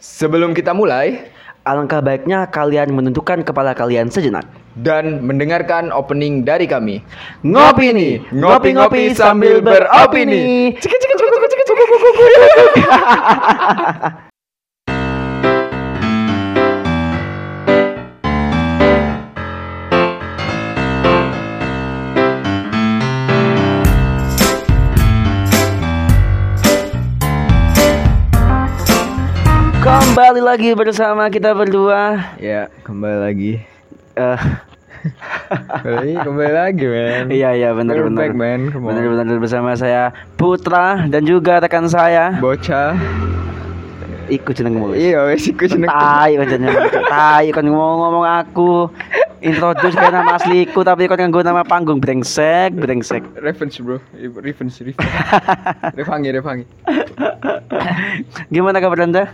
Sebelum kita mulai Alangkah baiknya kalian menundukkan kepala kalian sejenak. dan mendengarkan opening dari kami. Ngopi nih, Ngopi-ngopi sambil beropini. Cik, cik, cik, cik, cik, cik, cik, cik, cik. Lagi bersama kita berdua. Ya, kembali lagi. Eh, Kembali, kembali lagi, men. iya iya benar benar. Benar benar bersama saya Putra dan juga rekan saya. Bocah. Ikut jeneng mulus. Iya, wes iku jeneng. Tai pancen tai kan ngomong-ngomong aku introduce kayak nama asliku tapi kan nganggo nama panggung brengsek brengsek. Revenge, bro. Revenge, revenge. Revangi, revangi. Gimana kabar Anda?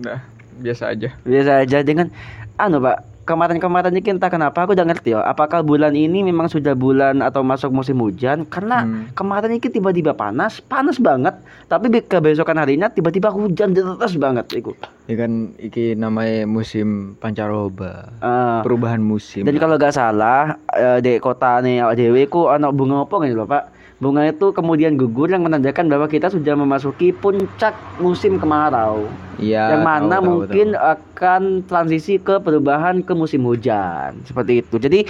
Nah, biasa aja. Biasa aja dengan anu Pak kemarin-kemarin ini entah kenapa aku udah ngerti ya apakah bulan ini memang sudah bulan atau masuk musim hujan karena Hmm. kemarin ini tiba-tiba panas panas banget tapi be- kebesokan harinya tiba-tiba hujan deras banget iku Ya kan iki namanya musim pancaroba. Eh, Perubahan musim. Dan kalau nggak salah eh, di kota nih awak dewe ku ana bunga apa gitu loh Pak. Bunga itu kemudian gugur yang menandakan bahwa kita sudah memasuki puncak musim kemarau. Iya. yang mana tahu, tahu, mungkin akan transisi ke perubahan ke musim hujan. Seperti itu. Jadi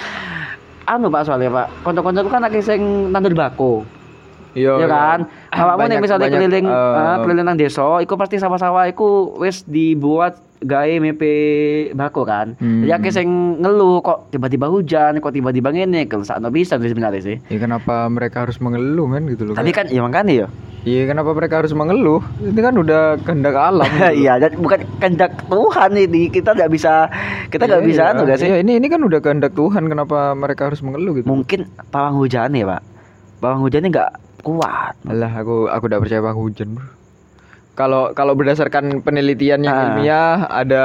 anu Pak soalnya Pak, konco-konco kan lagi sing nandur bako. tahu. Iya. ya kan? Awakmu nek Banyak- misalnya banyak, keliling eh, keliling nang desa, iku pasti sawah-sawah iku wis dibuat gawe mepe bako kan. Hmm. Jadi akeh sing ngeluh kok tiba-tiba hujan, kok tiba-tiba ngene, kesakno bisa sih sebenarnya sih. Ya kenapa mereka harus mengeluh kan gitu loh. Tapi kan ya makanya ya. Iya kenapa mereka harus mengeluh? Itu kan udah kehendak alam. gitu. Iya, dan bukan kehendak Tuhan ini. Kita nggak bisa kita nggak Iya, bisa iya. anu gak sih? Iya, ini ini kan udah kehendak Tuhan kenapa mereka harus mengeluh gitu. Mungkin pawang hujan ya, Pak. Pawang hujannya nggak kuat. Alah aku aku udah percaya bang hujan bro. Kalau kalau berdasarkan penelitian yang Ah. ilmiah ada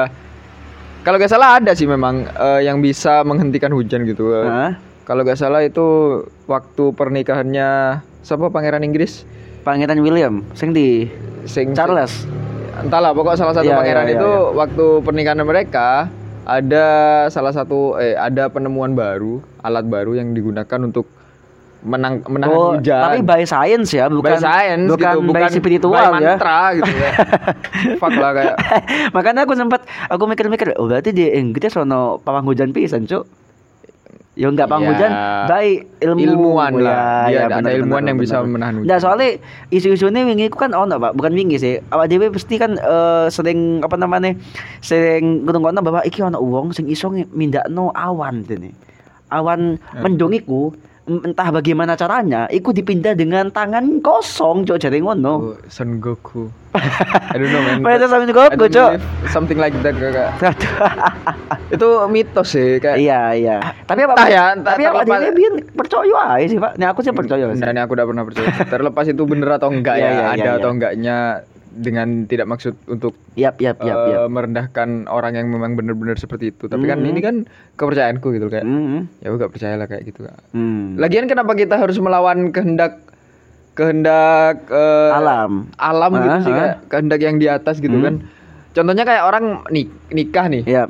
kalau gak salah ada sih memang eh, yang bisa menghentikan hujan gitu. Hah? Kalau gak salah itu waktu pernikahannya siapa pangeran Inggris? Pangeran William, sing di Sing Charles. entahlah pokok salah satu Iya, pangeran iya, iya, itu waktu pernikahan mereka ada salah satu eh ada penemuan baru alat baru yang digunakan untuk menang menahan Oh, hujan tapi by science ya, bukan by science bukan gitu by spiritual by ya. mantra gitu ya fuck lah kayak Makanya aku sempat aku mikir-mikir, oh berarti di Inggris ono pawang hujan pisan, Cuk. Ya enggak pawang Ya, hujan, baik ilmu ilmuwan Oh, lah. Dia ada bener, ilmuwan bener, yang bisa bener. menahan hujan. Nah, soalnya isu-isu ini wingi ku kan ono, Pak. Bukan wingi sih. Awak dhewe pasti kan eh, sering apa namanya? Sering ngrungokno bahwa iki ono wong sing iso mindakno awan ini. Awan Ya. mendung iku entah bagaimana caranya, iku dipindah dengan tangan kosong, cok jadi ngono. oh, Son Goku I don't know man Mayat sampe I Goku, cok. something like that kakak itu mitos sih kayak Iya iya. Tapi apa? Entah ya, entah tapi apa dia biar percaya aja sih pak. Nih aku sih percaya sih. Nah, ini aku udah pernah percaya. Terlepas itu bener atau enggak Iya, ya, iya, ada iya, atau iya. enggaknya dengan tidak maksud untuk Yap yap yap eh, yap. merendahkan orang yang memang bener-bener seperti itu. Tapi kan Mhm. ini kan kepercayaanku gitu kayak. Hmm. Ya aku gak percaya lah kayak gitu. Hmm. Lagian kenapa kita harus melawan kehendak kehendak eh, Alam. alam gitu Ah, sih ah. kayak kehendak yang di atas gitu Hmm. kan. Contohnya kayak orang nik nikah nih, Yap.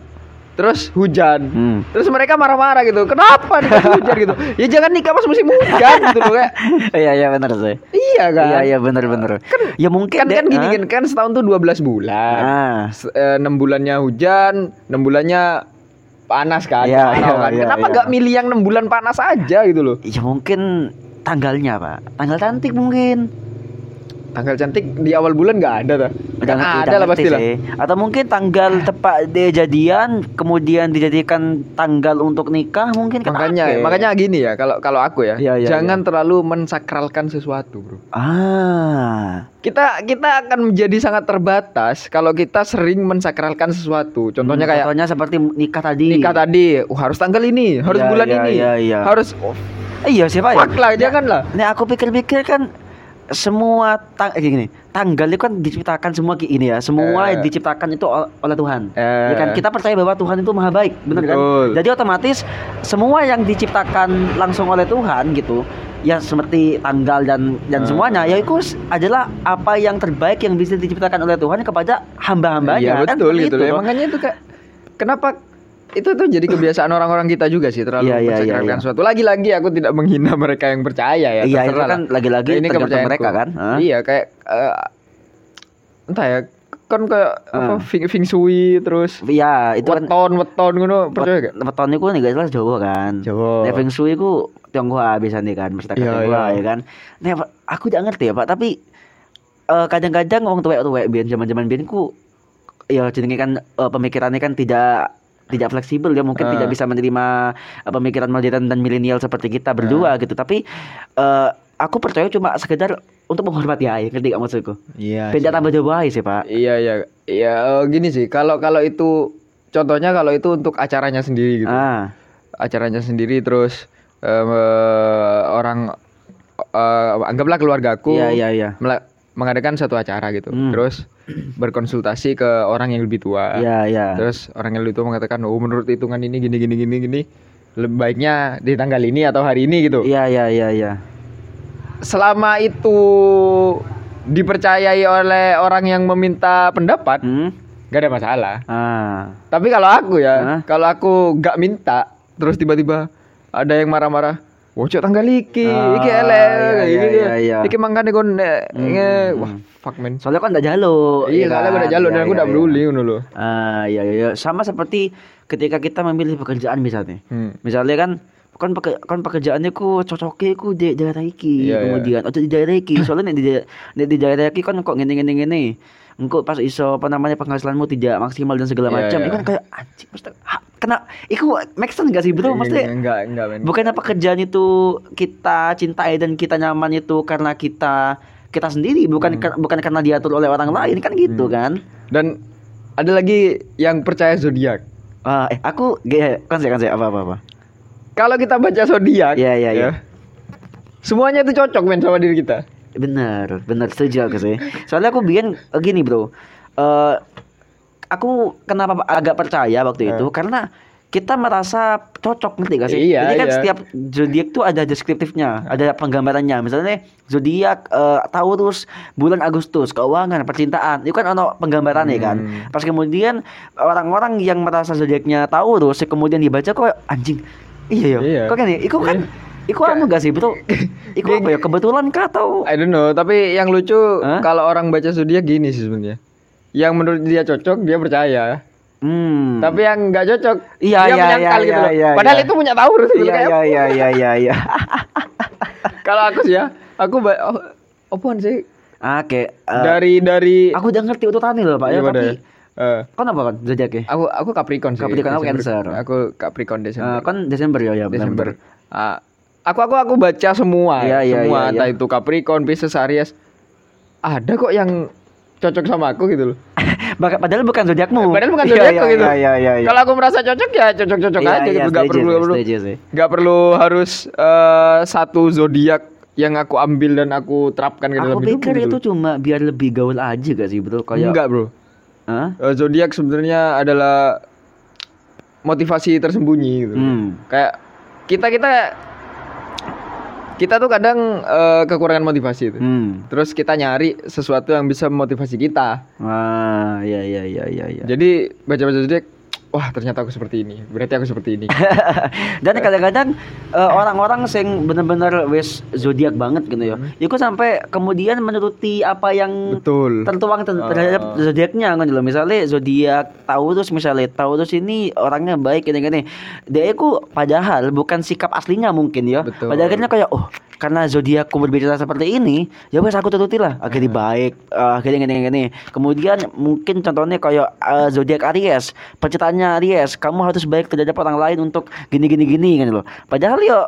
Terus hujan. Hmm. Terus mereka marah-marah gitu. Kenapa nikah hujan gitu? Ya jangan nikah pas musim hujan gitu loh kayak. Iya iya benar sih. Iya kan? Iya iya benar benar. ya mungkin kan deh, kan gini ah. kan kan setahun tuh 12 bulan. Ah. Eh, 6 bulannya hujan, 6 bulannya panas kan. Kemarau iya, kan. iya, Kenapa iya. nggak milih yang 6 bulan panas aja gitu loh. Ya mungkin tanggalnya pak. Tanggal cantik mungkin. Tanggal cantik di awal bulan nggak ada tuh. Ngerti- ada lah pasti lah. Atau mungkin tanggal tepat dia jadian kemudian dijadikan tanggal untuk nikah mungkin kan Makanya ada. makanya gini ya kalau kalau aku ya, Iya, iya, jangan terlalu mensakralkan sesuatu, Bro. Ah. Kita kita akan menjadi sangat terbatas kalau kita sering mensakralkan sesuatu. Contohnya Hmm, kayak contohnya seperti nikah tadi. nikah tadi, oh, harus tanggal ini, harus Iya, bulan iya, ini, iya, iya. harus oh, iya siapa ya? fuck lah, jangan lah. Nih aku pikir-pikir kan semua tang eh, gini, tanggal itu kan diciptakan semua ini ya, semua Eh. diciptakan itu ol- oleh Tuhan. Eh. Ya kan kita percaya bahwa Tuhan itu maha baik, benar kan? Betul. Jadi otomatis semua yang diciptakan langsung oleh Tuhan gitu, ya seperti tanggal dan dan Ah. semuanya ya itu adalah apa yang terbaik yang bisa diciptakan oleh Tuhan kepada hamba-hambanya Iya kan betul gitu. itu, Ya, makanya itu kayak kenapa itu tuh jadi kebiasaan orang-orang kita juga sih terlalu iya, mensakralkan iya, iya. suatu. Lagi-lagi aku tidak menghina mereka yang percaya ya. Iya, itu terserah kan lagi-lagi Ini tergantung kepercayaanku. mereka kan. Hah? Iya kayak eh, entah ya kan kayak apa Ah. feng, feng shui terus Iya, itu kan weton weton ngono percaya gak? Weton iku nih jelas Jawa kan. Jawa. Nek Feng Shui iku Tionghoa biasanya kan, mesti Iya, Tionghoa iya. ya kan. Nek aku tidak ngerti ya, Pak, tapi eh, kadang-kadang wong tuwek-tuwek biyen zaman-zaman biyen ku ya jenenge kan eh, pemikirannya kan tidak tidak fleksibel ya mungkin Ah. tidak bisa menerima eh, pemikiran modern dan milenial seperti kita Ah. berdua gitu tapi eh, aku percaya cuma sekedar untuk menghormati aja ngerti gak maksudku Iya. beda tambah jauh aja sih pak Iya iya. Iya eh, gini sih kalau kalau itu contohnya kalau itu untuk acaranya sendiri gitu. ah acaranya sendiri terus em, eh, orang eh, anggaplah keluargaku iya iya iya mengadakan satu acara gitu. Hmm. terus berkonsultasi ke orang yang lebih tua. Iya iya terus orang yang lebih tua mengatakan oh menurut hitungan ini gini gini gini gini lebih baiknya di tanggal ini atau hari ini gitu. Iya iya iya iya selama itu dipercayai oleh orang yang meminta pendapat hmm? gak ada masalah. Ah. Tapi kalau aku ya Hah? kalau aku gak minta terus tiba-tiba ada yang marah-marah Wocok tanggal iki, Ah, iki elek, iya, iki, iya, iya. iki mangkane kon nek Hmm, nge, hmm, wah fuck man. soalnya kan tidak jaluk Iya, ya soalnya kan? udah jalur dan Iya, aku iya, iya. peduli ngono loh. Ah iya iya iya. sama seperti ketika kita memilih pekerjaan misalnya. Hmm. Misalnya kan kan peke, kan pekerjaannya ku cocoknya ku di daerah iki Iya, iya. kemudian atau di daerah iki soalnya di daerah- di daerah iki kan kok ngene ngene ngene engkau pas iso apa namanya penghasilanmu tidak maksimal dan segala Iya, macam iya. itu kan kayak anjing mesti kena iku make sense gak sih betul mesti enggak enggak men. bukannya pekerjaan itu kita cintai dan kita nyaman itu karena kita kita sendiri bukan kar- bukan karena diatur oleh orang lain kan gitu kan Dan ada lagi yang percaya zodiak. Ah, eh aku kan saya kan saya apa apa apa. Kalau kita baca zodiak, Iya, iya, iya. Semuanya itu cocok men sama diri kita. Bener, bener setuju aku sih. Soalnya aku bikin eh, gini bro. Eh aku kenapa agak percaya waktu Eh. itu karena kita merasa cocok ngerti gak sih? Iya, Jadi kan iya. setiap zodiak tuh ada deskriptifnya, ada penggambarannya. Misalnya zodiak eh, Taurus bulan Agustus, keuangan, percintaan. Itu kan ono penggambarannya kan. Hmm. Pas kemudian orang-orang yang merasa zodiaknya Taurus kemudian dibaca kok anjing. Iya ya. Iya. Kok kan ya? Iku kan Iku anu gak sih betul? Iku apa ya kebetulan kah atau I don't know, tapi yang lucu Hah? kalau orang baca zodiak gini sih sebenarnya. Yang menurut dia cocok dia percaya. Hmm. Tapi yang nggak cocok Iya, dia iya, menyangkal iya, gitu loh. iya, Padahal iya. itu punya Taurus gitu iya kayak iya iya iya iya iya. Kalau aku sih ya, aku ba- oh, apaan sih? Oke. eh, dari dari aku udah ngerti urutannya loh Pak ya, tapi ya? Eh, kan apa kan zodiaknya? aku aku Capricorn sih. Capricorn, aku. Cancer. Aku Capricorn Eh, Desember. kan Desember ya ya Desember. benar. Ah, aku aku aku baca semua, Iya, iya, semua iya, entah iya. itu Capricorn, Pisces, Aries. Ada kok yang cocok sama aku gitu loh. Padahal bukan zodiakmu. Padahal bukan Iya, zodiakku iya, gitu. Iya iya iya. iya. Kalau aku merasa cocok ya cocok-cocok Iya, aja iya, gitu. Gak setuju perlu perlu nggak perlu harus eh, satu zodiak yang aku ambil dan aku terapkan ke dalam Aku hidupku pikir gitu itu cuma biar lebih gaul aja gak sih betul kayak Enggak, Bro. Hah? Eh, zodiak sebenarnya adalah motivasi tersembunyi gitu. Hmm. Kayak kita kita kita tuh kadang eh, kekurangan motivasi itu. Hmm. Terus kita nyari sesuatu yang bisa memotivasi kita. Ah, iya iya iya iya iya. Jadi baca-baca zodiak, wah ternyata aku seperti ini. Berarti aku seperti ini. Dan kadang-kadang eh, orang-orang sing bener-bener wis zodiak banget gitu ya. Iku sampai kemudian menuruti apa yang Hmm. Betul. tertuang ter- terhadap zodiaknya kan loh. Misalnya zodiak Taurus misalnya Taurus ini orangnya baik gini-gini. Dia itu padahal bukan sikap aslinya mungkin ya. Betul. Pada akhirnya kayak oh karena zodiakku berbicara seperti ini, ya wes aku turuti lah. Akhirnya baik, eh, akhirnya gini-gini. Kemudian mungkin contohnya kayak eh, zodiak Aries, percintaannya Aries, kamu harus baik terhadap orang lain untuk gini-gini gini kan loh. Padahal yo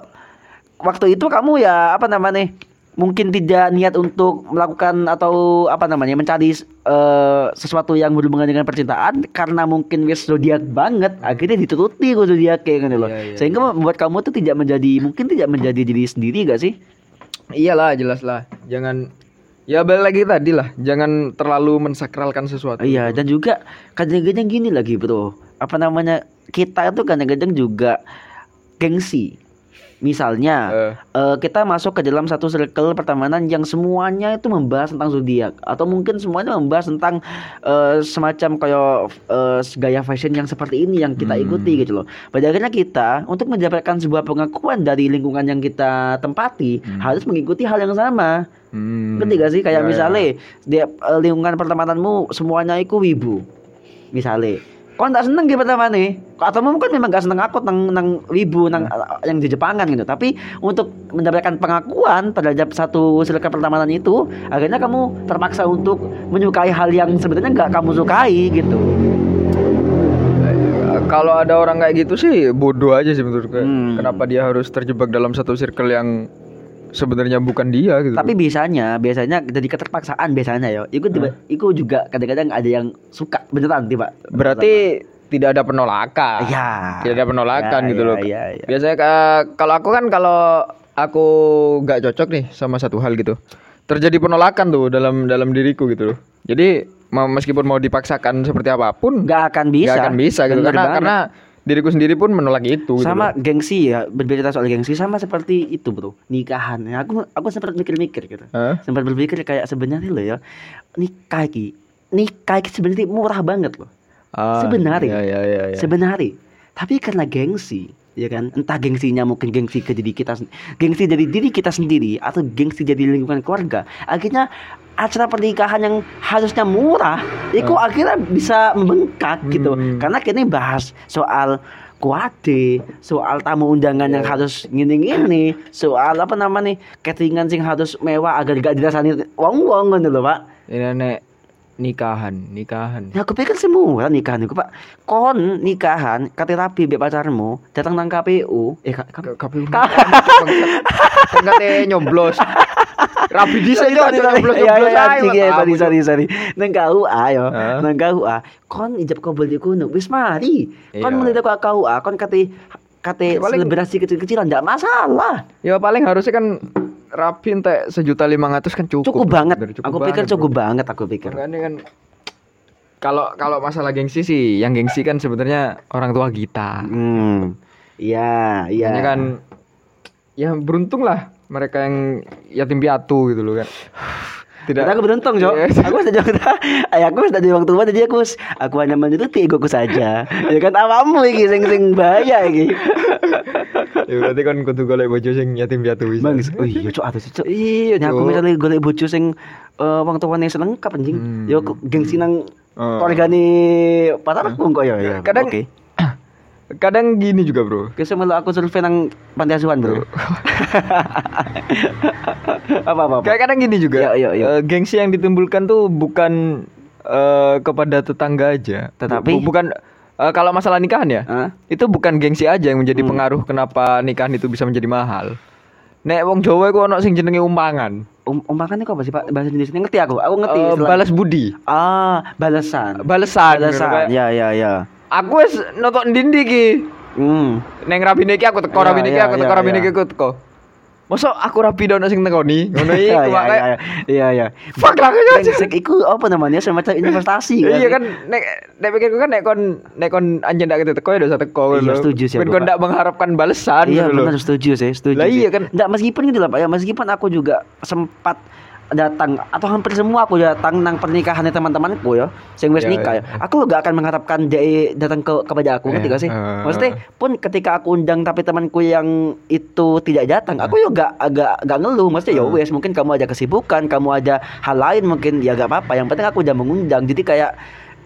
waktu itu kamu ya apa namanya mungkin tidak niat untuk melakukan atau apa namanya mencari eh, sesuatu yang berhubungan dengan percintaan karena mungkin wis zodiak banget akhirnya dituruti gue zodiak kayak gitu loh Iya, iya, sehingga membuat kamu tuh tidak menjadi mungkin tidak menjadi diri sendiri gak sih Iyalah, jelas lah. Jangan ya balik lagi tadi lah. Jangan terlalu mensakralkan sesuatu. iya dan juga kadang-kadang gini lagi bro apa namanya kita itu kadang-kadang juga gengsi Misalnya Eh. eh, kita masuk ke dalam satu circle pertemanan yang semuanya itu membahas tentang zodiak atau mungkin semuanya membahas tentang eh, semacam kayak eh, gaya fashion yang seperti ini yang kita Hmm. ikuti gitu loh. Pada akhirnya kita untuk mendapatkan sebuah pengakuan dari lingkungan yang kita tempati harus mengikuti hal yang sama. Hmm. Ngerti gak sih? Kayak Ya, ya. misalnya di eh, lingkungan pertemananmu semuanya iku wibu. Misalnya, kau tak seneng gitu pertama nih. Atau mungkin memang gak seneng aku nang nang wibu nang eh, yang di Jepangan gitu. Tapi untuk mendapatkan pengakuan terhadap satu circle pertemanan itu, akhirnya kamu terpaksa untuk menyukai hal yang sebenarnya nggak kamu sukai gitu. Eh, Kalau ada orang kayak gitu sih bodoh aja sih menurut gue. Hmm. Kenapa dia harus terjebak dalam satu circle yang sebenarnya bukan dia gitu. Tapi biasanya, biasanya jadi keterpaksaan biasanya ya. Ikut tiba, ikut juga kadang-kadang ada yang suka beneran tiba. berarti tidak ada penolakan. Ya. Tidak ada penolakan Ya, gitu ya, loh. ya, ya. Biasanya ka- kalau aku kan kalau aku nggak cocok nih sama satu hal gitu. Terjadi penolakan tuh dalam dalam diriku gitu loh. Jadi meskipun mau dipaksakan seperti apa pun nggak akan bisa. nggak akan bisa gitu Bener karena banget. karena diriku sendiri pun menolak itu gitu sama loh. gengsi ya berbicara soal gengsi sama seperti itu bro nikahan Ya, aku aku sempat mikir-mikir gitu Hah? sempat berpikir kayak sebenarnya loh ya nikah ki nikah ki sebenarnya murah banget loh Ah, sebenarnya. ya, ya, ya, ya. sebenarnya tapi karena gengsi ya kan? Entah gengsinya mungkin gengsi ke diri kita gengsi dari diri kita sendiri atau gengsi dari lingkungan keluarga. Akhirnya acara pernikahan yang harusnya murah itu akhirnya bisa membengkak gitu. Hmm. karena kita bahas soal kuade, soal tamu undangan yang harus ngini-ngini, soal apa namanya cateringan sing harus mewah agar gak dirasani wong-wong ngono lho, Pak. Ini nek nikahan, nikahan. Ya aku pikir semua nikahan itu pak Kon nikahan kate rapi mbek pacarmu Datang nang KPU Eh K- K- KPU. Enggak nyoblos. Rapi di Sorry, saja sorry, sorry. nyoblos Iya, nyoblos iya, iya, sorry sorry sorry Nang KUA yo? Nang KUA Kon ijab kabul di kuno Wis mari Kon Iya. mulai ke KUA Kon kate Kate Ya, paling- selebrasi kecil-kecilan Nggak masalah Ya paling harusnya kan rapi entek sejuta lima ratus kan cukup. Cukup banget Bener, Aku pikir banget, cukup bro. banget Aku pikir Makanya kan kalau kalau masalah gengsi sih, yang gengsi kan sebenarnya orang tua kita. Hmm Iya Iya Makanya kan ya beruntung lah mereka yang yatim piatu gitu loh kan. Tidak. Tidak aku beruntung, Cok. Iya. Aku sudah Ay, aku sudah di waktu tua jadi aku aku hanya menuruti egoku saja. ya kan awamu iki sing sing bahaya iki. ya berarti kan kudu golek bojo sing yatim piatu bisa. Bang, oh iya Cok, aduh Cok. Iya, aku Cok. misalnya golek bojo sing eh, wong tuane selengkap anjing. Hmm. Yo gengsi nang Oh. keluargane pacarku kok ya. ya. Kadang- Oke. Kadang gini juga, Bro. Oke, semelo aku survei nang panti asuhan, Bro. apa apa. apa. Kayak kadang gini juga. Iya, iya, iya. eh, gengsi yang ditimbulkan tuh bukan eh, kepada tetangga aja. Tetapi? Bu- bukan eh, kalau masalah nikahan ya. Hah? Itu bukan gengsi aja yang menjadi Hmm. pengaruh kenapa nikahan itu bisa menjadi mahal. Nek wong Jawa iku ono sing jenenge umpangan. Um, umpakan itu apa sih, Pak? Bahasa Indonesia ngerti aku. Aku ngerti. Istilah- balas budi. Ah, balasan. Balesan. Balasan. Kayak, Ya, ya, ya. Aku wis nonton ndi ki. Hmm. Neng rabi iki aku teko Iya, rabi iki iya, aku teko iya, rabi iya. iki aku teko. Mosok aku rapi dono sing tekoni. Ngono Iya, iku iya, iya, iya, iya. Fuck lah aja. Brengsek iku apa namanya semacam investasi kan? Iya kan nek nek pikirku kan nek kon nek kon anjen ndak teko ya dosa teko Iya, setuju sih Ben aku, kon ndak mengharapkan balasan Iya benar setuju sih, setuju. Lah iya kan. Nggak meskipun gitu lah Pak ya, meskipun aku juga sempat datang atau hampir semua aku datang nang pernikahannya teman-temanku ya, sing wis Iya, nikah ya. Aku gak akan mengharapkan dia datang ke kepada aku, ngerti Iya, gak sih? Maksudnya pun ketika aku undang tapi temanku yang itu tidak datang, aku juga agak agak ngeluh. Maksudnya ya Eh. wes, mungkin kamu ada kesibukan, kamu ada hal lain mungkin ya gak apa-apa. Yang penting aku udah mengundang. Jadi kayak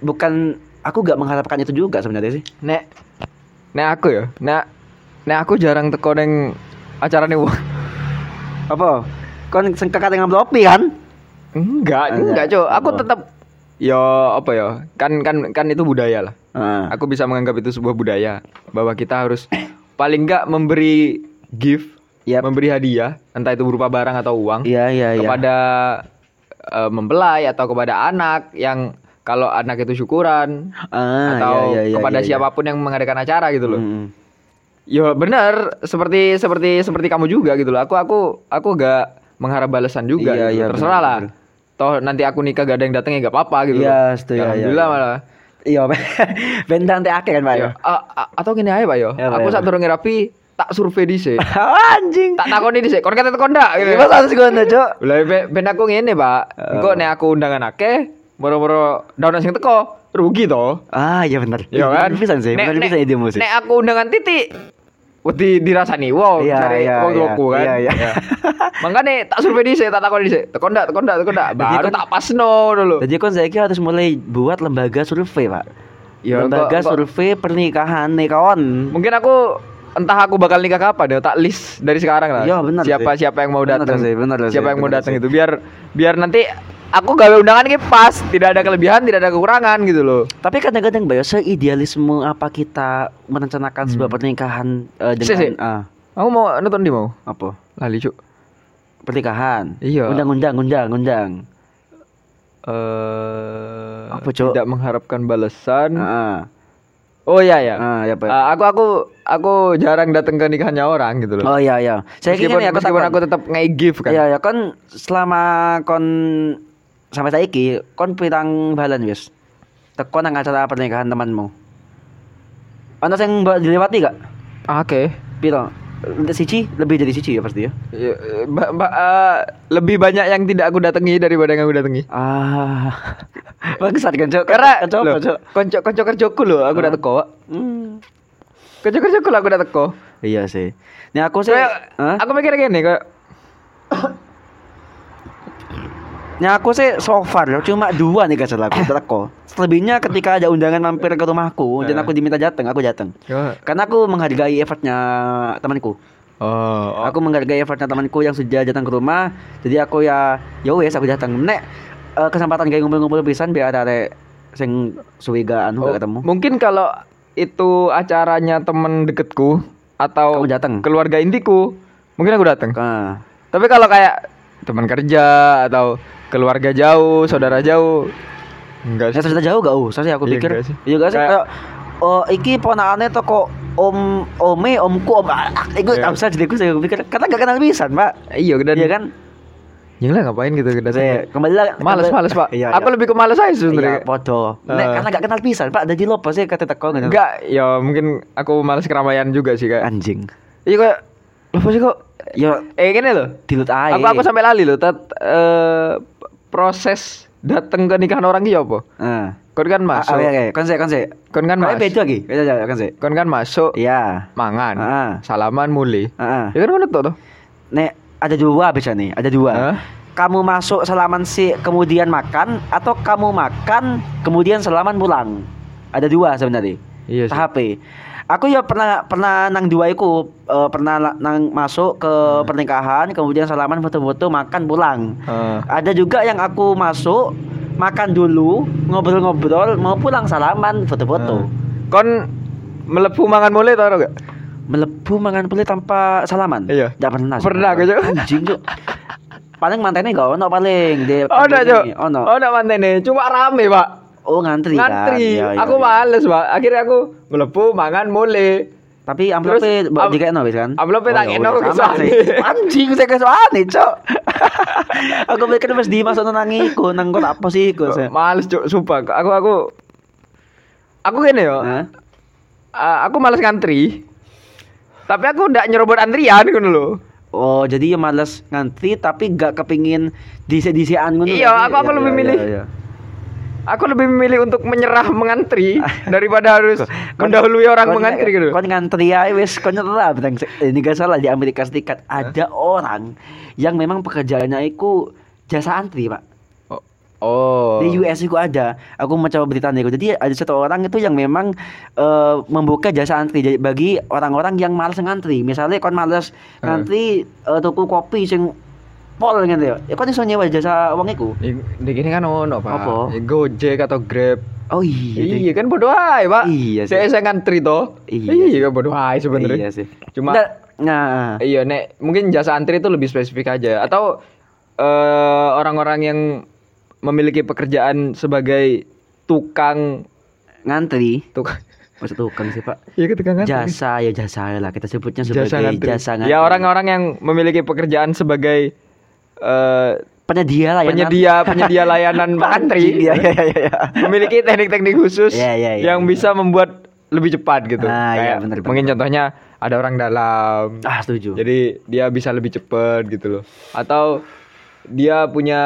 bukan aku gak mengharapkan itu juga sebenarnya sih. Nek nek aku ya. Nek nek aku jarang teko neng acarane wong. Apa? Kon sengkekat dengan amplopnya kan? Enggak, Enggak. enggak, Cok. Aku Oh. tetap ya apa ya? Kan kan kan itu budaya lah. Heeh. Aku bisa menganggap itu sebuah budaya bahwa kita harus paling enggak memberi gift, Yap. memberi hadiah, entah itu berupa barang atau uang Iya iya iya. kepada eh, mempelai atau kepada anak yang kalau anak itu syukuran Ah, atau iya, iya, iya, kepada iya, iya. siapa pun yang mengadakan acara gitu loh. Mm. Ya benar, seperti seperti seperti kamu juga gitu loh. Aku aku aku gak mengharap balasan juga. Iya, gitu. iya, Terserah benar, lah. Toh nanti aku nikah gak ada yang datang ya gak apa-apa gitu. Iya, setuju, iya, Alhamdulillah iya. malah. Iya, bentang teh akeh kan, Pak ya. Ya, a- a- atau gini aja Pak yo. Ya, Pak, aku saat turun rapi tak survei dhisik. Anjing. tak takoni dhisik, kon kate teko ndak gitu. Gimana harus gue Cok? Lah ben ben aku ngene, Pak. Engko nek aku undangan akeh, boro-boro daun sing teko, rugi toh. Ah, iya benar. Iya kan? Bisa sih, bisa ide musik. Nek aku undangan titik, wedi dirasani wow Iya, cari iya, wong iya. tuaku kan. Iya, iya. Makanya tak survei dhisik, tak takoni dhisik. Teko ndak, teko ndak, teko ndak. Baru kon- tak pasno dulu. Jadi saya kira harus mulai buat lembaga survei, Pak. Ya, lembaga kok- survei pernikahan nih kawan. Mungkin aku entah aku bakal nikah kapan ya tak list dari sekarang lah. Iya, benar Siapa sih. siapa yang mau Benar datang. sih, benar sih, siapa yang mau benar datang sih. itu biar biar nanti aku gawe undangan ini pas, tidak ada kelebihan, tidak ada kekurangan gitu loh. Tapi kadang-kadang Bayo, seidealisme apa kita merencanakan sebuah pernikahan eh, Hmm. Si, si. dengan ah, Aku mau nonton di mau. apa? Lali cuk. Pernikahan. Iya. Undang-undang, undang, undang. Eh Apa, Cuk? tidak mengharapkan balasan. Ah, Oh iya ya. ah, ya, Pak. Eh, aku aku aku jarang datang ke nikahannya orang gitu loh. Oh iya iya. Saya meskipun kira aku meskipun aku tetap nge-give kan. Iya ya kon selama kon sampai saiki kon pirang balan wis. Teko nang acara pernikahan temanmu. Ana sing mbok dilewati gak? Oke. Piro? Siji lebih dari siji ya pasti ya. Ya, eh, ba- ba- eh, lebih banyak yang tidak aku datangi daripada yang aku datangi. Ah. Bagus kan Cok. Karena Cok, loh, Cok. konco konco kerjoku loh, aku udah teko. Hmm. Konco kerjoku lah aku udah teko. Iya sih. Nih aku sih aku mikir gini kayak Nih aku sih so far cuma dua nih kasar aku teko. Selebihnya ketika ada undangan mampir ke rumahku dan Eh. aku diminta datang, aku datang. Karena aku menghargai effortnya temanku. Oh, Aku menghargai effortnya temanku yang sudah datang ke rumah. Jadi aku ya ya wes aku datang. Nek eh, kesempatan kayak ngumpul-ngumpul pisan biar ada sing suwigaan Oh, gak ketemu. Mungkin kalau itu acaranya temen deketku atau Kamu datang? keluarga intiku, mungkin aku datang. Nah, Tapi kalau kayak teman kerja atau keluarga jauh, saudara jauh, enggak saya sih. cerita jauh gak usah sih aku Iya, pikir. enggak sih. Iya gak sih? Kayak- oh iki ponakane toko om ome omku om ah, iku Iya. tak usah jadi aku saya pikir karena gak kenal pisan, Pak. Iya, dan Iya kan? Ya lah ngapain gitu datang. Saya kembali lagi. Males, males, Pak. Iya, aku iya. lebih ke males aja Iya, sebenarnya. podo. Nek Eh. karena gak kenal pisan, Pak. Jadi lo pasti kata teko gitu. Enggak, ya mungkin aku males keramaian juga sih kayak. Anjing. Iya kayak apa sih kok? Yo Eh gini loh. dilut aja. Aku aku sampai lali loh. Tet, eh, proses datang ke nikahan orang ki apa? Heeh. Kon kan Ah, masuk. oke, oke. Kon sih, kon sih. Kon kan masuk. beda lagi. Beda aja, kon sih. Kon kan masuk, Iya. mangan, Ah. salaman mulai. Heeh. Ya kan ngono tuh. Nek ada dua bisa nih, ada dua. Hah? Kamu masuk salaman si kemudian makan atau kamu makan kemudian salaman pulang. Ada dua sebenarnya. Iya sih. Tahap Aku ya pernah pernah nang dua iku eh, pernah nang masuk ke Hmm. pernikahan kemudian salaman foto-foto makan pulang. Heeh. Ada juga yang aku masuk makan dulu ngobrol-ngobrol mau pulang salaman foto-foto. Kon melebu mangan mulai tau gak? Melebu mangan pulih tanpa salaman. Iya. Tidak pernah. Pernah, Cuk. Anjing, Cuk. Paling mantannya gak ono paling di Oh, enggak, Cuk. pandemi. Ono. Oh, manten nih. Cuma rame, Pak. Oh, ngantri, kan. Ngantri. Iya, iya, aku iya. males, Pak. Akhirnya aku melebu mangan mulai. Tapi amplopnya Terus, mbok am- dikekno wis kan? amplopnya tak iya, kekno, iya, kok sama kesane. sih. Anjing saya kesane, Cuk. aku pikir wis dimasuk nang iku, nang kon apa sih iku? saya. Males, Cuk. Sumpah. Aku aku Aku gini yo. Ah, aku males ngantri. Tapi aku ndak nyerobot antrian ngono lho. Oh, jadi ya males ngantri tapi gak kepingin disi-disian ngono. Iya, kan? aku- aku Iya, lebih milih. iya, iya. Aku lebih memilih untuk menyerah mengantri daripada harus mendahului orang mengantri gitu. Kon ngantri ae wis kon nyerah bentang ini gak salah di Amerika Serikat ada orang yang memang pekerjaannya itu jasa antri, Pak. Oh. oh. Di US itu ada. Aku mau coba berita nih. Jadi ada satu orang itu yang memang eh, membuka jasa antri jadi bagi orang-orang yang malas ngantri. Misalnya kon malas ngantri eh, tuku kopi sing pol gitu ya. Ya kon iso nyewa jasa wong iku. Di, gini kan ono, Pak. Apa? Gojek atau Grab. Oh iya. deh. Iya kan bodoh aja, Pak. Iya sih. Saya ngantri toh. Iya Iya kan bodoh aja sebenarnya. Iya sih. Cuma nah, iya nek mungkin jasa antri itu lebih spesifik aja atau eh, orang-orang yang memiliki pekerjaan sebagai tukang ngantri. tukang Maksud tukang sih, Pak. Iya tukang ngantri. Jasa ya jasa lah kita sebutnya sebagai jasa ngantri. jasa ngantri. Ya orang-orang yang memiliki pekerjaan sebagai eh, penyedia layanan. penyedia penyedia layanan ngantri. Iya iya iya iya. memiliki teknik-teknik khusus Iya, iya, iya, yang iya. bisa membuat lebih cepat gitu. Ah, iya, Kayak benar, benar. mungkin contohnya ada orang dalam. Ah, setuju. Jadi dia bisa lebih cepet gitu loh. Atau dia punya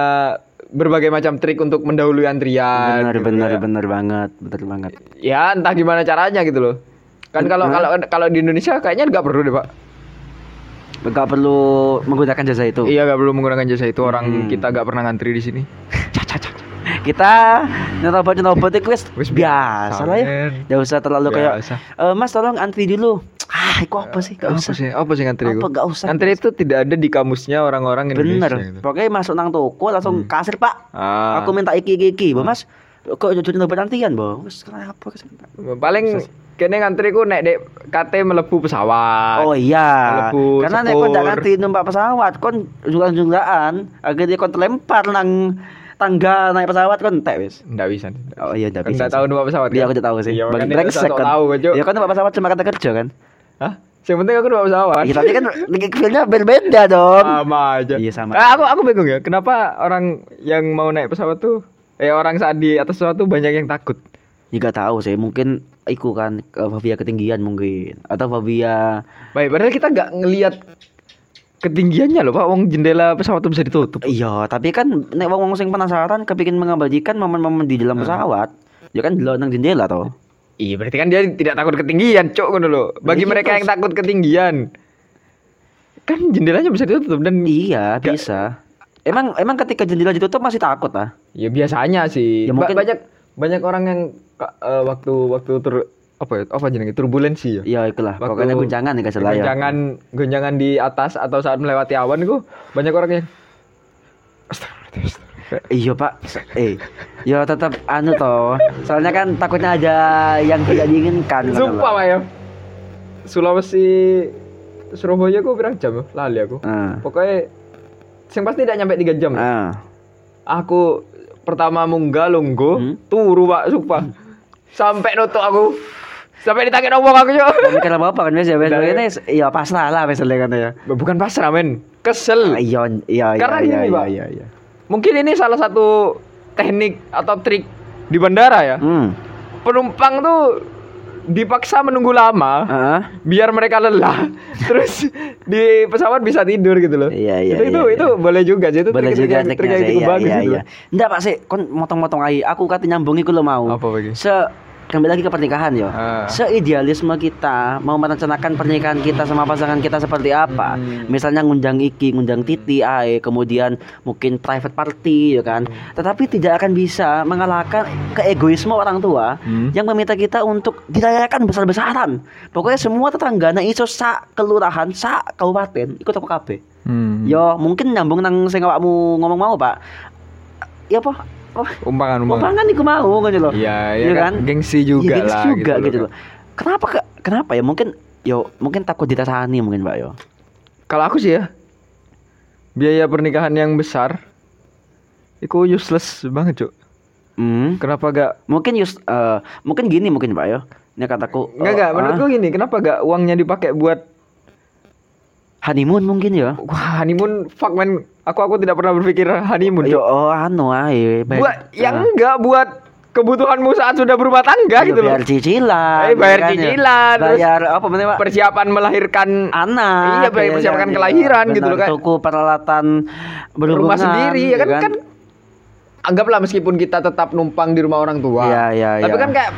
berbagai macam trik untuk mendahului antrian. benar gitu benar ya. benar banget, benar banget. Ya entah gimana caranya gitu loh. Kan kalau kalau kalau di Indonesia kayaknya nggak perlu deh pak. Gak perlu menggunakan jasa itu. Iya nggak perlu menggunakan jasa itu orang Hmm. kita nggak pernah ngantri di sini. Kita nyerobot nyerobot itu wis biasa lah ya. men. Gak usah terlalu kayak. "Eh, Mas tolong antri dulu. Ah, itu apa sih? Gak Apa usah. sih? Apa sih ngantri? Apa itu? gak usah? Ngantri itu tidak ada di kamusnya orang-orang Indonesia. Bener. gitu. Pokoknya masuk nang toko langsung kasir, Pak. Ah. Aku minta iki iki iki, Mas. Kok jadi nyerobot antrian, Bo? Wis kenapa? paling kene ngantri ku nek dek kate melebu pesawat. Oh iya. Melebu, Karena nek kon ndak sepur. nganti numpak pesawat, kon junglaan-junglaan, akhirnya kon terlempar nang tangga naik pesawat kon entek wis. Nggak bisa. Oh iya, ndak bisa. nggak tahu numpak pesawat. Iya, kan? aku udah tahu sih. Iya, Bang makanya brengsek kan. tahu kan. Ya kan numpak pesawat cuma kata kerja kan. Hah? Yang penting aku numpak pesawat. Iya, tapi kan feel-nya berbeda dong. sama aja. Iya, sama. Eh, aku aku bingung ya, kenapa orang yang mau naik pesawat tuh eh orang saat di atas pesawat tuh banyak yang takut. Ya gak tahu sih, mungkin iku kan fobia ketinggian mungkin atau fobia Baik, padahal kita nggak ngelihat ketinggiannya loh, Pak. Wong jendela pesawat tuh bisa ditutup. Iya, tapi kan nek wong sing penasaran kepingin mengabadikan momen-momen di dalam pesawat, ya kan delok nang jendela toh. Iya, berarti kan dia tidak takut ketinggian, cok ngono loh. Bagi Iya, mereka terus. yang takut ketinggian. Kan jendelanya bisa ditutup dan Iya, Gak- bisa. Emang emang ketika jendela ditutup masih takut ah? ya biasanya sih. Ya, Ba- mungkin- banyak banyak orang yang eh, waktu waktu tur apa ya? Apa jenenge? Turbulensi ya. Ya itulah, Waktu pokoknya guncangan ya gak salah ya. Gonjangan gonjangan di atas atau saat melewati awan itu banyak orang yang. Iya pak, eh, ya tetap anu toh. Soalnya kan takutnya ada yang tidak diinginkan. kan, Sumpah. Pak ya. Sulawesi Surabaya aku berapa jam ya? Lali aku. Ah, Pokoknya yang pasti tidak nyampe 3 jam. ah. Aku pertama munggah lungguh, Hmm? turu Pak, sumpah. Sampai nutuk aku. Sampai ditangkap ngomong aku yo. Mikir apa kan biasa biasa Dari- ini ya pasrah lah misalnya kan ya. Bukan pasrah men, Ah, kesel. Iya iya iya Karena iya gini, iya Pak. iya. iya. Mungkin ini salah satu teknik atau trik di bandara ya. Hmm. Penumpang tuh dipaksa menunggu lama Ah, biar mereka lelah. Terus di pesawat bisa tidur gitu loh. Iya, iya, Itu itu, iya, itu boleh juga sih itu boleh trik-trik juga trik yang cukup Iya bagus iya gitu iya. Enggak Pak sih, kon motong-motong ai. Aku kate nyambung iku lo mau. Apa lagi? Se kembali lagi ke pernikahan yo. Ah. Seidealisme kita mau merencanakan pernikahan kita sama pasangan kita seperti apa? Hmm. Misalnya ngundang iki, ngundang titi, ae, kemudian mungkin private party ya kan. Hmm. Tetapi tidak akan bisa mengalahkan keegoisme orang tua Hmm. yang meminta kita untuk dirayakan besar-besaran. Pokoknya semua tetangga nah iso sak kelurahan, sak kabupaten ikut aku kabeh. Hmm. Yo mungkin nyambung nang sing awakmu ngomong mau, Pak. Ya apa? Oh, Umpangan umpangan. umpangan iku mau ngono loh. Iya, Iya iya kan? kan? Gengsi juga Iya, gengsi lah juga gitu, gitu loh. loh. Kenapa ke, kenapa ya? Mungkin yo mungkin takut ditasani mungkin, Pak yo. Kalau aku sih ya biaya pernikahan yang besar itu useless banget, Cuk. Hmm. Kenapa gak Mungkin just eh, mungkin gini mungkin, Pak yo. Ini kataku Enggak eh, enggak, ah, menurutku gini, kenapa gak uangnya dipakai buat honeymoon mungkin ya. wah honeymoon fuck man. Aku aku tidak pernah berpikir honeymoon. Yo oh anu ae. Buat yang Ah. enggak buat kebutuhanmu saat sudah berumah tangga Iya, gitu loh. bayar cicilan. Eh, bayar ya kan, ya. cicilan, terus Bayar apa namanya? Persiapan melahirkan anak. Iya, bayar ya persiapan kan, kelahiran iya. gitu loh, kayak- Tuku peralatan berhubungan rumah sendiri ya kan, ya kan anggaplah meskipun kita tetap numpang di rumah orang tua. Iya, iya, Tapi iya. kan kayak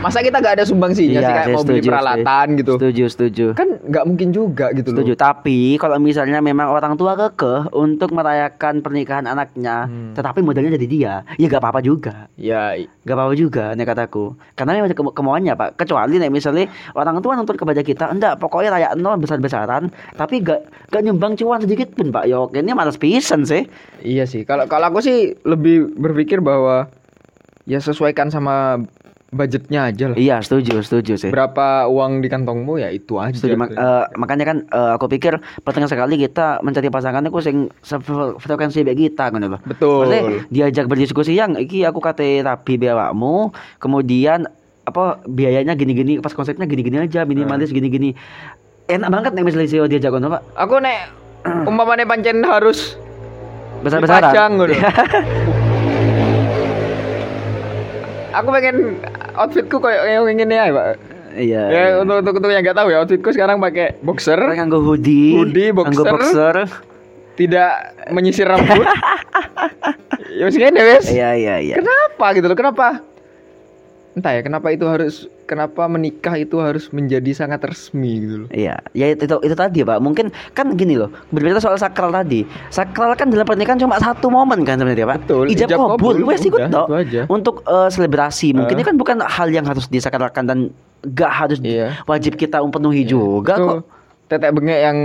masa kita gak ada sumbangsinya sih kayak sih, mau beli peralatan setuju. gitu. Setuju, setuju. Kan nggak mungkin juga gitu Setuju, loh. tapi kalau misalnya memang orang tua kekeh untuk merayakan pernikahan anaknya, Hmm. tetapi modalnya jadi dia, ya gak apa-apa juga. Ya, i- Gak apa-apa juga nih kataku. Karena memang ada kemo- kemauannya pak. Kecuali nih misalnya orang tua nuntut kepada kita, enggak pokoknya rakyat nol besar-besaran, tapi gak gak nyumbang cuan sedikit pun pak. Yo, ini malas pisan sih. iya sih. Kalau kalau aku sih lebih berpikir bahwa ya sesuaikan sama budgetnya aja lah. Iya setuju, setuju sih. Berapa uang di kantongmu ya itu aja. Setuju, mak- eh, makanya kan eh, aku pikir penting sekali kita mencari pasangan itu sing frekuensi baik kita kan loh. Betul. Maksudnya diajak berdiskusi yang iki aku kate rapi bewakmu, kemudian apa biayanya gini-gini pas konsepnya gini-gini aja minimalis gini-gini. Enak banget nih misalnya sih diajak ngono Pak. Aku nek umpamanya pancen harus Besar-besaran. dipajang gitu. aku pengen outfitku kayak yang ingin ya, Pak. Iya. Ya untuk untuk, untuk yang nggak tahu ya outfitku sekarang pakai boxer, nganggo hoodie, Hoodie, nganggo boxer. boxer. tidak menyisir rambut. ya wes ngene wes. Iya iya iya. Kenapa gitu loh? Kenapa? Entah ya, kenapa itu harus kenapa menikah itu harus menjadi sangat resmi gitu loh. Iya, ya itu, itu itu tadi pak. Mungkin kan gini loh, berbicara soal sakral tadi. Sakral kan dalam pernikahan cuma satu momen kan sebenarnya pak. Betul, Ijab, ijab kabul, wes ikut toh. Untuk eh, selebrasi, mungkin Eh. ini kan bukan hal yang harus disakralkan dan gak harus Iya. wajib kita penuhi juga Itu kok. tetek bengek yang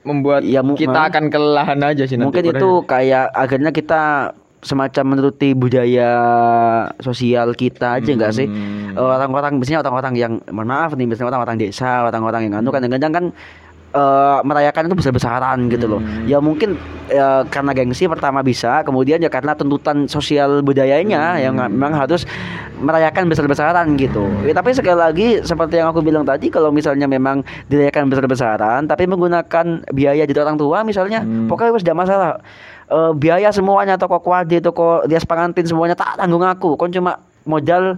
membuat Ya, kita akan kelelahan aja sih nanti Mungkin itu kayak akhirnya kita semacam menuruti budaya sosial kita aja enggak sih? Hmm. Eh, Orang-orang biasanya orang-orang yang mohon maaf nih, biasanya orang-orang desa, orang-orang yang anu kadang-kadang kan eh, merayakan itu besar-besaran gitu loh. Hmm. Ya mungkin eh, karena gengsi pertama bisa, kemudian ya karena tuntutan sosial budayanya Hmm. yang memang harus merayakan besar-besaran gitu. Ya, tapi sekali lagi seperti yang aku bilang tadi kalau misalnya memang dirayakan besar-besaran tapi menggunakan biaya dari orang tua misalnya, Hmm. pokoknya tidak masalah. Eh, biaya semuanya toko kuade, toko dias pangantin semuanya tak tanggung aku. Kon cuma modal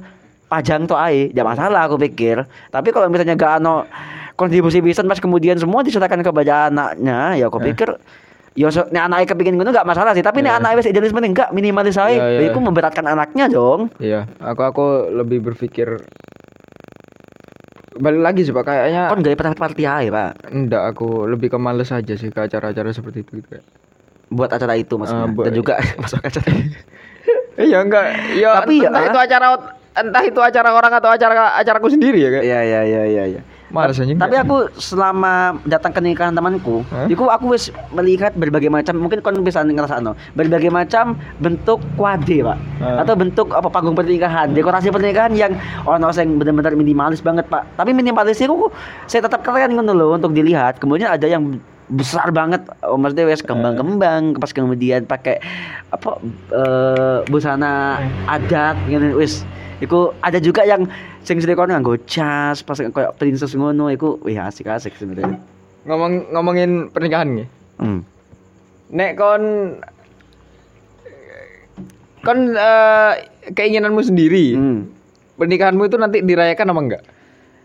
pajang to ae, tidak masalah aku pikir. Tapi kalau misalnya gak ano kontribusi bisa mas kemudian semua diserahkan kepada anaknya, ya aku Eh. pikir Ya so, nek anaknya kepingin ngono gak masalah sih, tapi nek Ya. anaknya wis idealisme nih enggak minimalis ae. Ya, ya. Ya, Itu memberatkan anaknya dong. Iya, aku aku lebih berpikir balik lagi sih pak kayaknya Kon gak pernah party ae, Pak. enggak aku lebih ke males aja sih ke acara-acara seperti itu gitu kayak. Buat acara itu maksudnya. Buat- Dan juga masuk acara. Eh, ya enggak, ya Tapi ya, entah ah. itu acara entah itu acara orang atau acara acaraku sendiri ya kayak. Iya iya iya iya iya. Males anjing. Tapi aku selama datang ke nikahan temanku, Hah? itu aku wis melihat berbagai macam mungkin kon bisa ngerasa no, berbagai macam bentuk kuade, Pak. Hah? Atau bentuk apa panggung pernikahan, dekorasi pernikahan yang ono sing benar-benar minimalis banget, Pak. Tapi minimalis itu saya tetap keren ngono loh untuk dilihat. Kemudian ada yang besar banget oh, maksudnya wes kembang-kembang pas kemudian pakai apa eh, busana adat gitu wes Iku ada juga yang sing kono nganggo jas pas kayak princess ngono iku wih asik-asik sebenarnya. ngomong ngomongin pernikahan nih. Hmm. Nek kon kon eh, keinginanmu sendiri, Hmm. pernikahanmu itu nanti dirayakan apa enggak?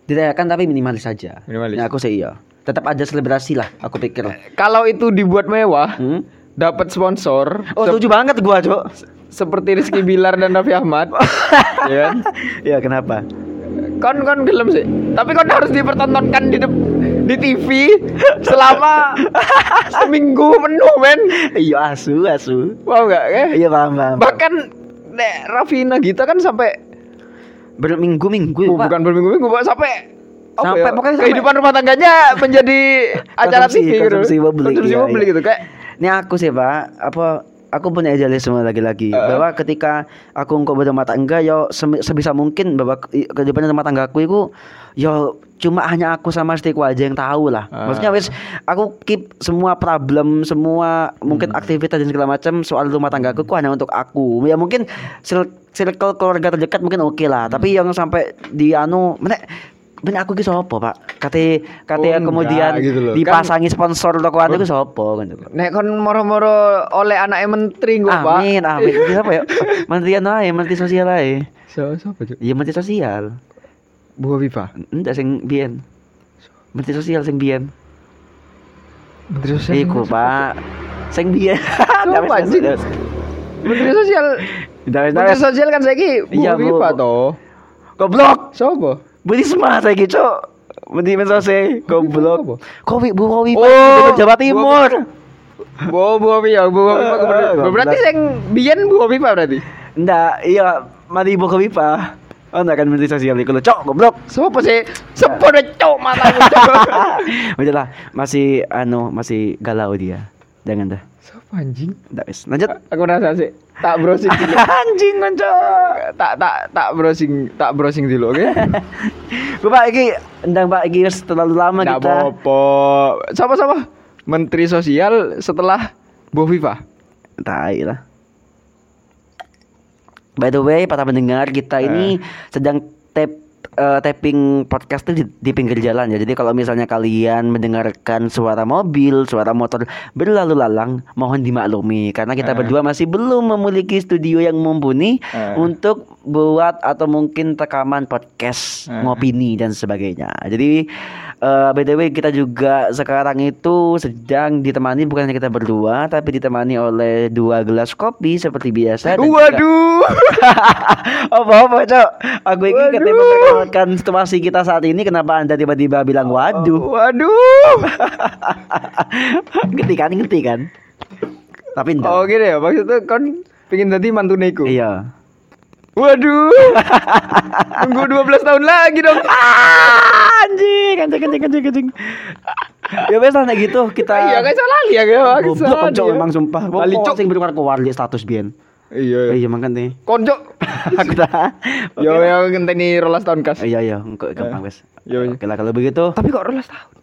Dirayakan tapi minimalis saja. Minimalis. Nah, aku sih iya. Tetap ada selebrasi lah, aku pikir. Kalau itu dibuat mewah, Hmm? dapat sponsor Oh, setuju banget gua, Cok. seperti Rizky Bilar dan Raffi Ahmad, ya kan? Iya, kenapa? Kon kon gelem sih. Tapi kon harus dipertontonkan di di TV selama seminggu penuh, men. Iya, asu, asu. Wow enggak ya? Iya, paham, paham. Bahkan Nek Raffi Nagita kan sampai Berminggu-minggu, oh, bukan berminggu-minggu, Pak, sampai Sampai- ya, pokoknya sampai- kehidupan rumah tangganya menjadi acara Konsumsi- TV gitu. konsumsi publik, Konsumsi iya, publik iya. gitu kayak Ini aku sih pak, apa aku punya idealisme lagi-lagi Heeh. bahwa ketika aku engkau berumah tangga, yo sebisa mungkin bahwa ke- kehidupan rumah tanggaku itu yo cuma hanya aku sama istriku aja yang tahu lah. Ah. Maksudnya wis aku keep semua problem, semua mungkin Hmm. aktivitas dan segala macam soal rumah tanggaku ku hanya untuk aku. Ya mungkin cir- circle keluarga terdekat mungkin oke lah, tapi Hmm. yang sampai di anu, mana Ben aku ki sapa, Pak? Kate kate Oh, enggak, kemudian gitu loh. dipasangi sponsor toko anu ki sapa kan. Nek kon moro-moro oleh anaknya menteri gue pak. Amin, amin. Menteri apa ya? Menteri anu ae, menteri sosial ae. So, siapa tuh? Iya menteri sosial. Bu Viva. Enggak sing biyen. Menteri sosial sing biyen. Menteri sosial. Iku, Pak. Sing biyen. Siapa, anjing? Menteri sosial. Menteri sosial kan saiki Bu Iya. Viva toh. Goblok. Siapa? Bu Risma saiki, Cuk. Menteri sosial goblok. Kowi Bu Kowi Oh, Gubernur Jawa Bu- Timur. Bu Bu Viva, Bu Viva Eh, gubernur. goblok. Berarti sing biyen Bu Viva berarti. Enggak, iya, mari Bu Kowi Pak. Oh, enggak kan menteri sosial iku lho, Cuk, goblok. Siapa sih? Sepeda cok cok. Udah masih anu, masih galau dia. Jangan dah. Siapa anjing? Enggak wis. Lanjut. Aku rasa sih tak browsing dulu. Anjing kanca. tak tak tak browsing tak browsing dulu oke Bapak iki ndang Pak iki terlalu lama Nggak kita. apa-apa sama sama Menteri Sosial setelah Bu Viva Tai lah. By the way, para pendengar kita ini sedang tap eh, tapping podcast itu di, di pinggir jalan ya. Jadi kalau misalnya kalian mendengarkan suara mobil, suara motor berlalu lalang, mohon dimaklumi karena kita Eh. berdua masih belum memiliki studio yang mumpuni Eh. untuk buat atau mungkin rekaman podcast Eh. ngopini dan sebagainya. Jadi eh, btw kita juga sekarang itu sedang ditemani bukan hanya kita berdua, tapi ditemani oleh dua gelas kopi seperti biasa. Waduh. apa apa cok? Aku ini ketika memperkenalkan situasi kita saat ini, kenapa anda tiba-tiba bilang waduh? Waduh. ngerti kan? Ngerti kan? Tapi enggak. Oh gini ya maksudnya kan pengen tadi mantuneku. Iya. Waduh. Tunggu 12 tahun lagi dong. Ah, anjing, anjing, anjing, anjing, anjing. ya wes lah nek gitu kita Iya kan salah ya kan. Goblok konco memang sumpah. Bali cok. sing berkeluar keluar di status biyen. Iya. Eh, Iya makanya. Konco. Aku dah. Yo yo ngenteni rolas tahun kas. Iya iya, engko gampang wes. Iya. Oke lah kalau begitu. Tapi kok rolas tahun?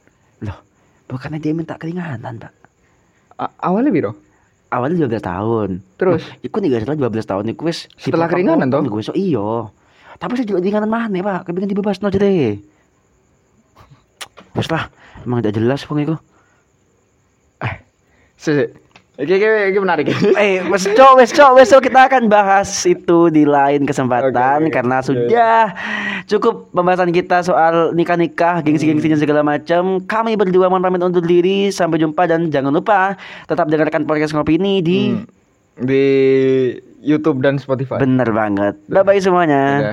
Loh, bukannya dia minta keringanan, Pak. Awalnya biro. Awalnya 12 tahun. Terus? Loh, iku nih setelah 12 tahun iku wis Setelah keringanan, toh? Iku wis oh, iya. Tapi saya juga keringanan mana, Pak? Kepengin dibebasno jere. Wes lah, emang tidak jelas wong iku. Sih. Iki iki iki menarik. Eh, wes cok, wes cok, wes cok, kita akan bahas itu di lain kesempatan Oke, oke. karena sudah cukup pembahasan kita soal nikah-nikah, gengsi-gengsi dan segala macam. Kami berdua mohon pamit undur diri, sampai jumpa dan jangan lupa tetap dengarkan podcast ngopi ini di Hmm. Di YouTube dan Spotify. Bener banget. Bye bye semuanya.